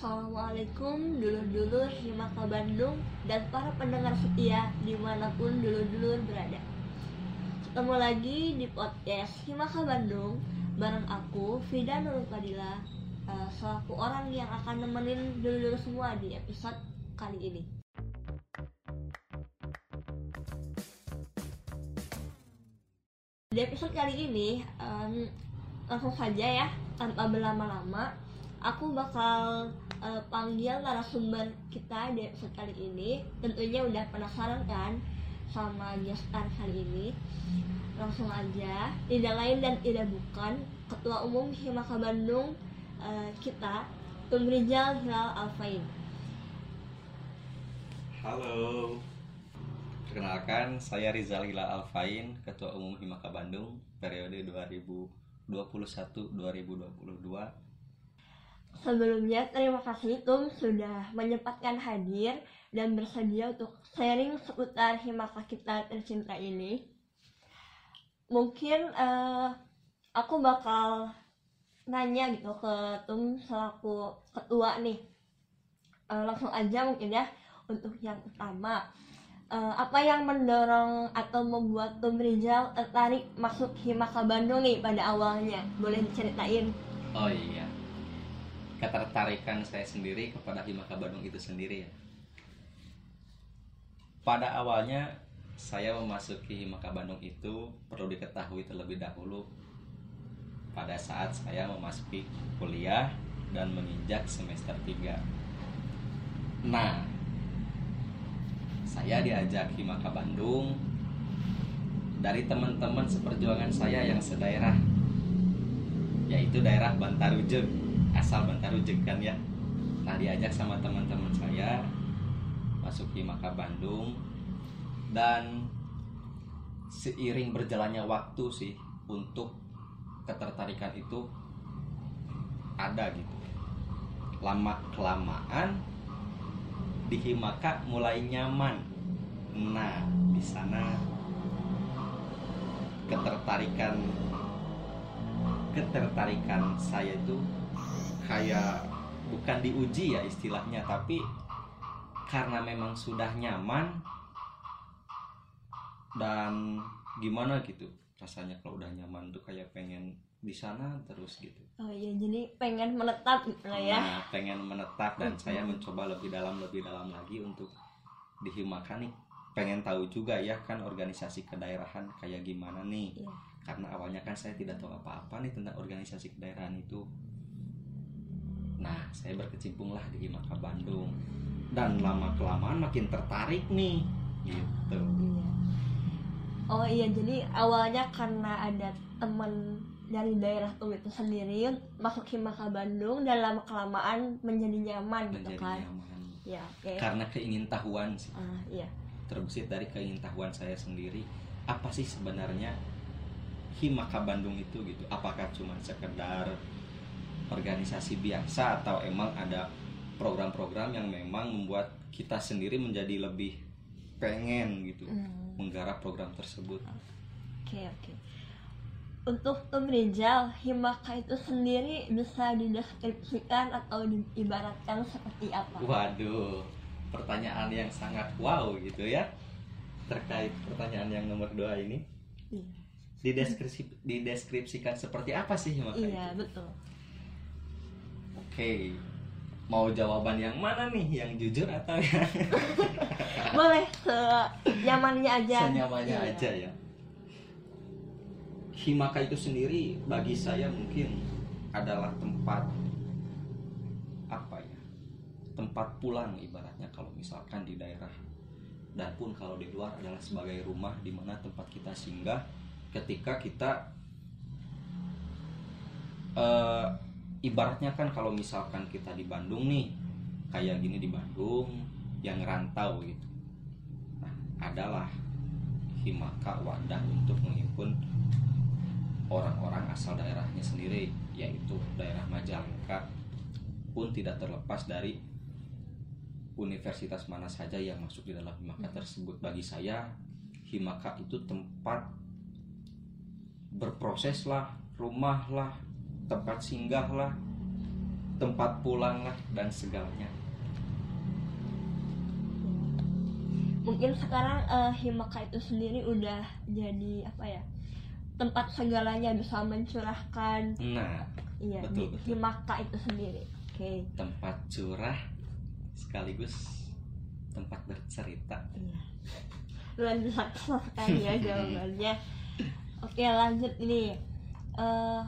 Assalamualaikum dulur-dulur Himaka Bandung dan para pendengar setia di mana pun dulur-dulur berada. Ketemu lagi di podcast Himaka Bandung bareng aku Fida Nurul Fadila uh, selaku orang yang akan nemenin dulur-dulur semua di episode kali ini. Di episode kali ini um, langsung saja ya tanpa berlama-lama aku bakal uh, panggil narasumber kita di episode kali ini. Tentunya udah penasaran kan sama gestar kali ini? Langsung aja. Tidak lain dan tidak bukan ketua umum Himaka Bandung uh, kita Tum Rizal Hilal Alfain. Halo, perkenalkan saya Rizal Hilal Alfain, Ketua Umum Himaka Bandung periode 2021-2022. Sebelumnya terima kasih Tum sudah menyempatkan hadir dan bersedia untuk sharing seputar Himaka kita tercinta ini. Mungkin uh, aku bakal nanya gitu ke Tum selaku ketua nih. Uh, langsung aja mungkin ya untuk yang pertama uh, apa yang mendorong atau membuat Tum Rizal tertarik masuk Himaka Bandung nih pada awalnya boleh diceritain Oh iya, ketertarikan saya sendiri kepada Himaka Bandung itu sendiri ya. Pada awalnya saya memasuki Himaka Bandung itu perlu diketahui terlebih dahulu pada saat saya memasuki kuliah dan menginjak semester 3. Nah, saya diajak Himaka Bandung dari teman-teman seperjuangan saya yang sedaerah yaitu daerah Bantarujeg asal Bantarujeg kan ya. Nah diajak sama teman-teman saya masuk Himaka Bandung. Dan seiring berjalannya waktu sih untuk ketertarikan itu ada gitu. Lama kelamaan di Himaka mulai nyaman. Nah, di sana ketertarikan ketertarikan saya itu kayak bukan diuji ya istilahnya, tapi karena memang sudah nyaman dan gimana gitu rasanya kalau udah nyaman tuh kayak pengen di sana terus gitu. Oh iya, jadi pengen menetap gitu lah ya. Nah, pengen menetap dan saya mencoba lebih dalam lebih dalam lagi untuk di Himaka nih. Pengen tahu juga ya kan organisasi kedaerahan kayak gimana nih. Iya. Karena awalnya kan saya tidak tahu apa-apa nih tentang organisasi kedaerahan itu. Nah, saya berkecimpunglah di Himaka Bandung dan lama kelamaan makin tertarik nih gitu. Iya. Oh iya, jadi awalnya karena ada teman dari daerah tuh itu sendiri masuk Himaka Bandung dan lama kelamaan menjadi nyaman gitu menjadi kan. nyaman. Ya, oke. Karena keingintahuan sih. Ah, iya. terbesit dari keingintahuan saya sendiri apa sih sebenarnya Himaka Bandung itu gitu apakah cuma sekedar organisasi biasa atau emang ada program-program yang memang membuat kita sendiri menjadi lebih pengen gitu Hmm, menggarap program tersebut Oke, oke. Untuk Tum Rizal, Himaka itu sendiri bisa dideskripsikan atau diibaratkan seperti apa? waduh pertanyaan yang sangat wow gitu ya terkait pertanyaan yang nomor dua ini Iya, dideskripsi dideskripsikan seperti apa sih Himaka itu? iya betul. Oke, mau jawaban yang mana nih? Yang jujur atau yang Boleh senyamannya aja. senyamannya Iya. aja ya? Himaka itu sendiri bagi saya mungkin adalah tempat apa ya? Tempat pulang ibaratnya kalau misalkan di daerah dan pun kalau di luar adalah sebagai rumah di mana tempat kita singgah ketika kita eh, ibaratnya kan kalau misalkan kita di Bandung nih kayak gini di Bandung yang rantau gitu. Nah adalah himaka wadah untuk menghimpun orang-orang asal daerahnya sendiri yaitu daerah Majalengka pun tidak terlepas dari universitas mana saja yang masuk di dalam himaka tersebut. Bagi saya himaka itu tempat berproses lah rumah lah tempat singgah lah tempat pulang lah dan segalanya. Mungkin sekarang eh, Himaka itu sendiri udah jadi apa ya tempat segalanya bisa mencurahkan. Nah iya Betul, di betul. Himaka itu sendiri. Oke. Tempat curah sekaligus tempat bercerita. Iya. Luar biasa sekali ya jawabannya. Oke lanjut ini Eh,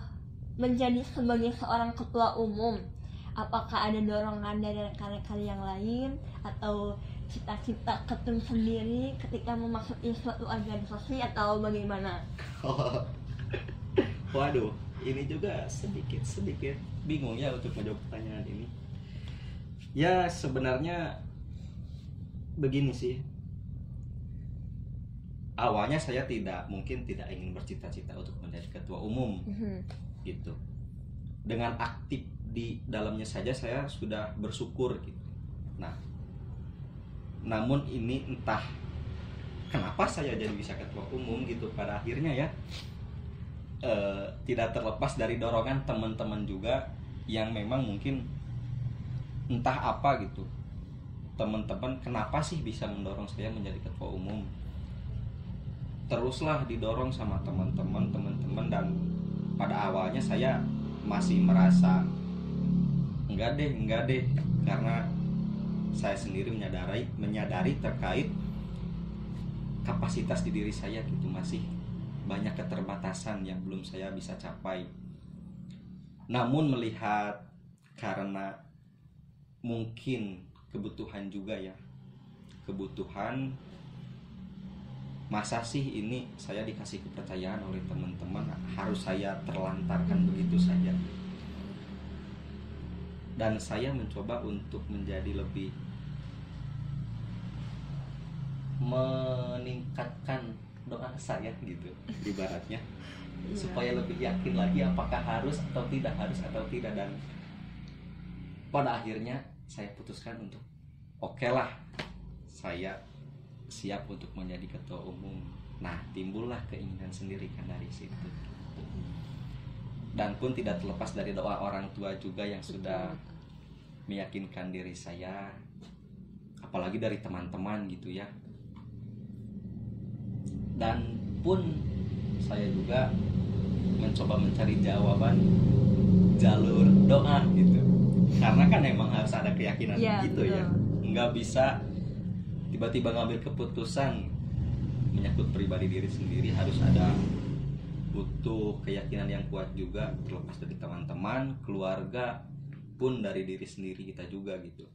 menjadi sebagai seorang ketua umum. Apakah ada dorongan dari rekan-rekan yang lain atau cita-cita ketum sendiri ketika memasuki suatu organisasi atau bagaimana? Waduh ini juga sedikit sedikit bingung ya untuk menjawab pertanyaan ini. Ya sebenarnya begini sih. Awalnya saya tidak mungkin tidak ingin bercita-cita untuk menjadi ketua umum. Mhm. Gitu. Dengan aktif di dalamnya saja saya sudah bersyukur gitu. Nah namun ini entah kenapa saya jadi bisa ketua umum gitu pada akhirnya ya. Eh, tidak terlepas dari dorongan teman-teman juga yang memang mungkin entah apa gitu. Teman-teman kenapa sih bisa mendorong saya menjadi ketua umum? Teruslah didorong sama teman-teman teman-teman dan pada awalnya saya masih merasa enggak deh enggak deh. Karena saya sendiri menyadari menyadari terkait kapasitas di diri saya gitu. Masih banyak keterbatasan yang belum saya bisa capai. Namun melihat karena mungkin kebutuhan juga ya. Kebutuhan masa sih ini saya dikasih kepercayaan oleh teman-teman harus saya terlantarkan begitu saja? Dan saya mencoba untuk menjadi lebih meningkatkan doa saya gitu ibaratnya. Iya. supaya lebih yakin lagi apakah harus atau tidak harus atau tidak. Dan pada akhirnya saya putuskan untuk oke lah saya siap untuk menjadi ketua umum. Nah timbullah keinginan sendiri kan dari situ. Dan pun tidak terlepas dari doa orang tua juga yang sudah meyakinkan diri saya apalagi dari teman-teman gitu ya. Dan pun saya juga mencoba mencari jawaban jalur doa gitu. Karena kan emang harus ada keyakinan Iya, gitu ya. betul. nggak bisa tiba-tiba ngambil keputusan menyangkut pribadi diri sendiri harus ada butuh keyakinan yang kuat juga terlepas dari teman-teman keluarga pun dari diri sendiri kita juga gitu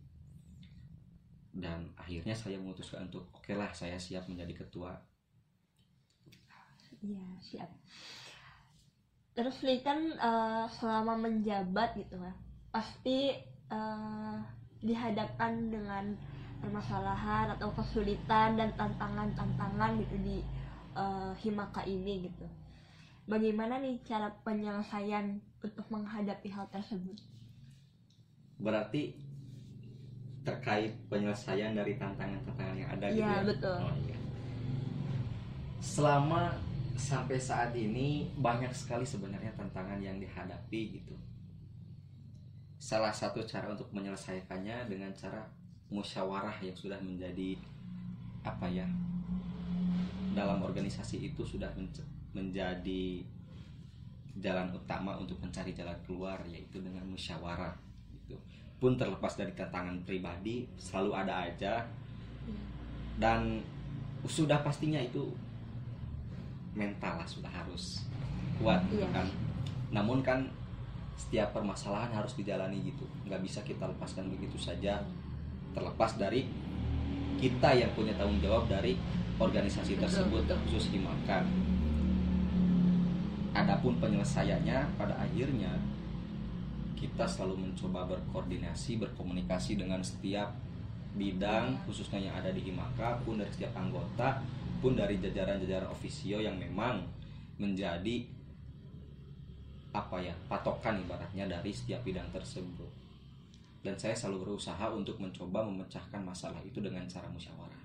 dan akhirnya saya memutuskan untuk oke lah saya siap menjadi ketua Iya siap. Terus nih kan eh, selama menjabat gitu kan, pasti eh, dihadapkan dengan permasalahan atau kesulitan dan tantangan-tantangan gitu di eh, Himaka ini gitu. Bagaimana nih cara penyelesaian untuk menghadapi hal tersebut? berarti terkait penyelesaian dari tantangan-tantangan yang ada gitu Iya, ya betul. Oh, iya. selama sampai saat ini banyak sekali sebenarnya tantangan yang dihadapi gitu salah satu cara untuk menyelesaikannya dengan cara musyawarah yang sudah menjadi apa ya dalam organisasi itu sudah men- menjadi jalan utama untuk mencari jalan keluar yaitu dengan musyawarah gitu. pun terlepas dari tantangan pribadi selalu ada aja. Dan sudah pastinya itu mental lah sudah harus kuat gitu Iya. kan. Namun kan setiap permasalahan harus dijalani gitu. Nggak bisa kita lepaskan begitu saja terlepas dari kita yang punya tanggung jawab dari organisasi tersebut betul. khusus Himakan adapun penyelesaiannya pada akhirnya kita selalu mencoba berkoordinasi berkomunikasi dengan setiap bidang khususnya yang ada di Himaka pun dari setiap anggota pun dari jajaran-jajaran ofisio yang memang menjadi apa ya patokan ibaratnya dari setiap bidang tersebut dan saya selalu berusaha untuk mencoba memecahkan masalah itu dengan cara musyawarah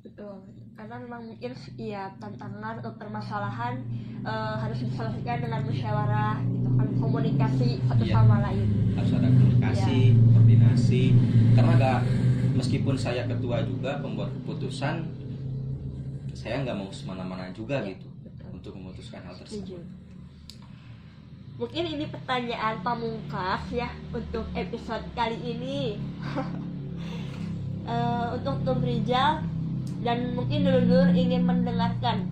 Betul. Karena memang mungkin ya tantangan atau permasalahan eh, harus diselesaikan dengan musyawarah gitu melakukan komunikasi satu Iya. sama lain harus ada komunikasi Iya. koordinasi karena gak meskipun saya ketua juga pembuat keputusan saya nggak mau semena-mana juga Iya, gitu betul. untuk memutuskan hal Setuju. Mungkin ini pertanyaan pamungkas ya untuk episode kali ini. Eh, untuk Tum Rijal dan mungkin dulu-dulu ingin mendengarkan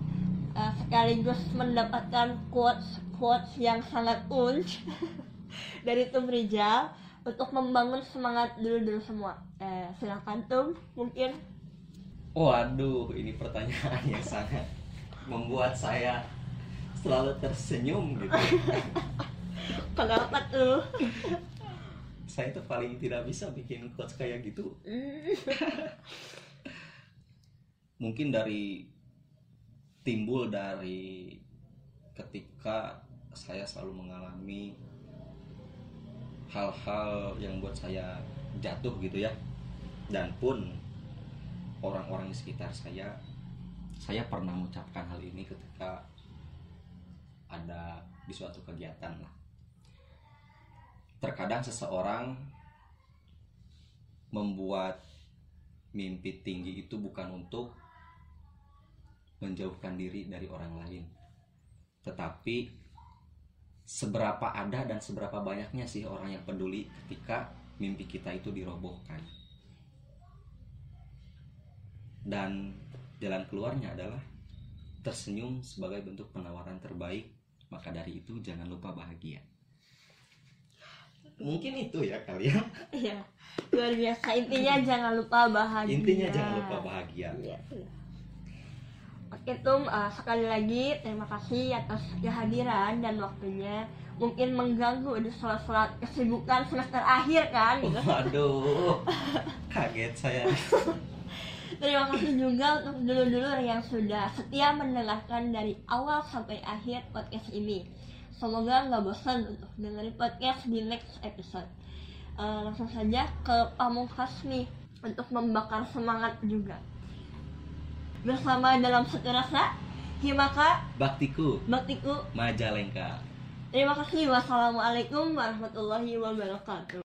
eh, sekaligus mendapatkan quotes quotes yang sangat unch dari Tum Rijal untuk membangun semangat dulu-dulu semua. Eh, silakan Tum, mungkin waduh ini pertanyaan yang sangat membuat saya selalu tersenyum gitu. Kenapa tuh? saya tuh paling tidak bisa bikin quotes kayak gitu. Mungkin dari timbul dari ketika saya selalu mengalami hal-hal yang buat saya jatuh gitu ya. Dan pun orang-orang di sekitar saya saya pernah mengucapkan hal ini ketika ada di suatu kegiatan lah. Terkadang seseorang membuat mimpi tinggi itu bukan untuk menjauhkan diri dari orang lain. Tetapi seberapa ada dan seberapa banyaknya sih orang yang peduli ketika mimpi kita itu dirobohkan. Dan jalan keluarnya adalah tersenyum sebagai bentuk penawaran terbaik maka dari itu jangan lupa bahagia mungkin itu ya kalian Iya, luar biasa. Intinya jangan lupa bahagia. intinya jangan lupa bahagia Iya. Oke Tum, eh, sekali lagi terima kasih atas kehadiran dan waktunya. Mungkin mengganggu di sela-sela kesibukan semester akhir kan? Gitu. waduh kaget saya Terima kasih juga untuk dulu-dulu yang sudah setia mendengarkan dari awal sampai akhir podcast ini. Semoga nggak bosan untuk dengerin podcast di next episode. Eh, langsung saja ke pamungkas nih untuk membakar semangat juga. Bersama dalam satu rasa, Himaka baktiku Baktiku. majalengka Terima kasih. Wassalamualaikum warahmatullahi wabarakatuh.